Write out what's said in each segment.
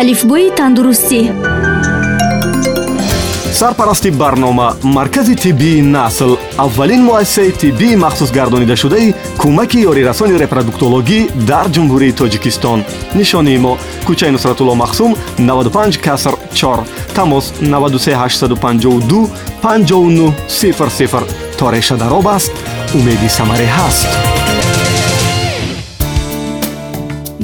алифбои тандурустӣ. Сарпарасти барнома маркази тиббии насл аввалин муассисаи тиббии махсусгардонидашудаи кӯмаки ёрирасони репродуктологӣ дар ҷумҳурии тоҷикистон. Нишонии мо кӯчаи нусратулло махсум 95 каср 4 тамос 93852 5900 то реша дароб аст умеди самарӣ ҳаст.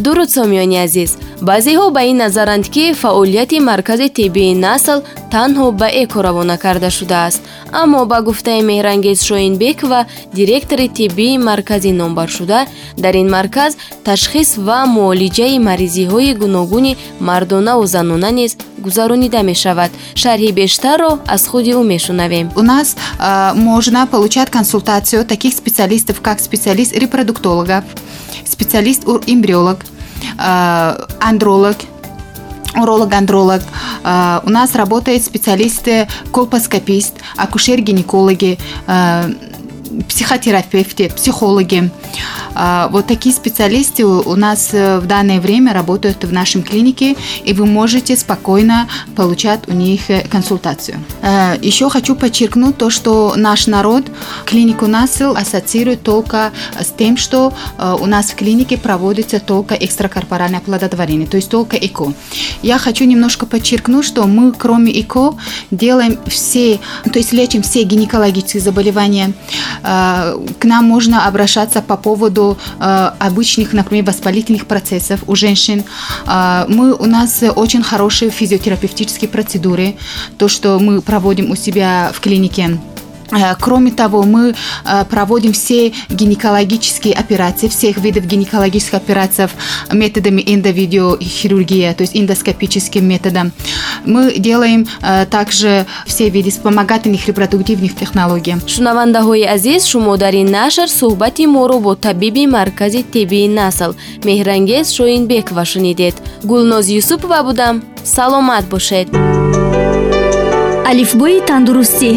Дуруд сомиёни азиз баъзеҳо ба ин назаранд ки фаъолияти маркази тиббии насл танҳо ба эко равона карда шудааст. Аммо ба гуфтаи меҳрангез шоинбекова директори тиббии маркази номбаршуда дар ин марказ ташхис ва муолиҷаи маризиҳои гуногуни мардонаву занона низ гузаронида мешавад. Шарҳи бештарро аз худи ӯ мешунавем. У нас можно получать консультацию таких специалистов как специалист репродуктологов специалист эмбриолог андролог уролог-андролог. У нас работают специалисты, колпоскопист, акушер-гинекологи, психотерапевты, психологи. А, вот такие специалисты у нас э, в данное время работают в нашем клинике, и вы можете спокойно получать у них э, консультацию. Э, Еще хочу подчеркнуть то, что наш народ клинику НАСЛ ассоциирует только с тем, что у нас в клинике проводится только экстракорпоральное оплодотворение, то есть только ЭКО. Я хочу немножко подчеркнуть, что мы кроме ЭКО делаем все, то есть лечим все гинекологические заболевания. К нам можно обращаться по поводу э, обычных, например, воспалительных процессов у женщин. Э, мы, у нас очень хорошие физиотерапевтические процедуры, то, что мы проводим у себя в клинике. Э, кроме того, мы э, проводим все гинекологические операции, всех видов гинекологических операций методами эндовидеохирургии, то есть эндоскопическим методом. Мы делаем э, также все виды вспомогательных репродуктивных технологий. шунавандаҳои азиз шумо дар ин нашр суҳбати моро бо табиби маркази тиббии насл меҳрангез шоинбекова шунидед гулноз юсупова будам саломат бошед алифбои тандурустӣ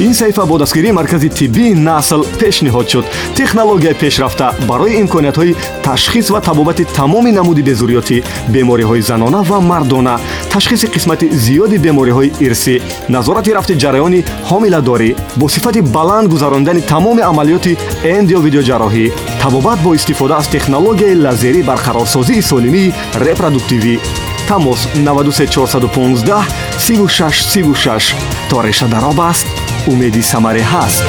ин саҳифа бо дастгирии маркази тиббии насл пешниҳод шуд. Технология пешрафта барои имкониятҳои ташхис ва табобати тамоми намуди безурётӣ бемориҳои занона ва мардона ташхиси қисмати зиёди бемориҳои ирсӣ назорати рафти ҷараёни ҳомиладорӣ бо сифати баланд гузарондани тамоми амалиёти эндио видеоҷарроҳӣ табобат бо истифода аз технологияи лазерӣ барқарорсозии солимии репродуктивӣ. Тамос 93415 3636 то реша дароб аст умеди самаре ҳаст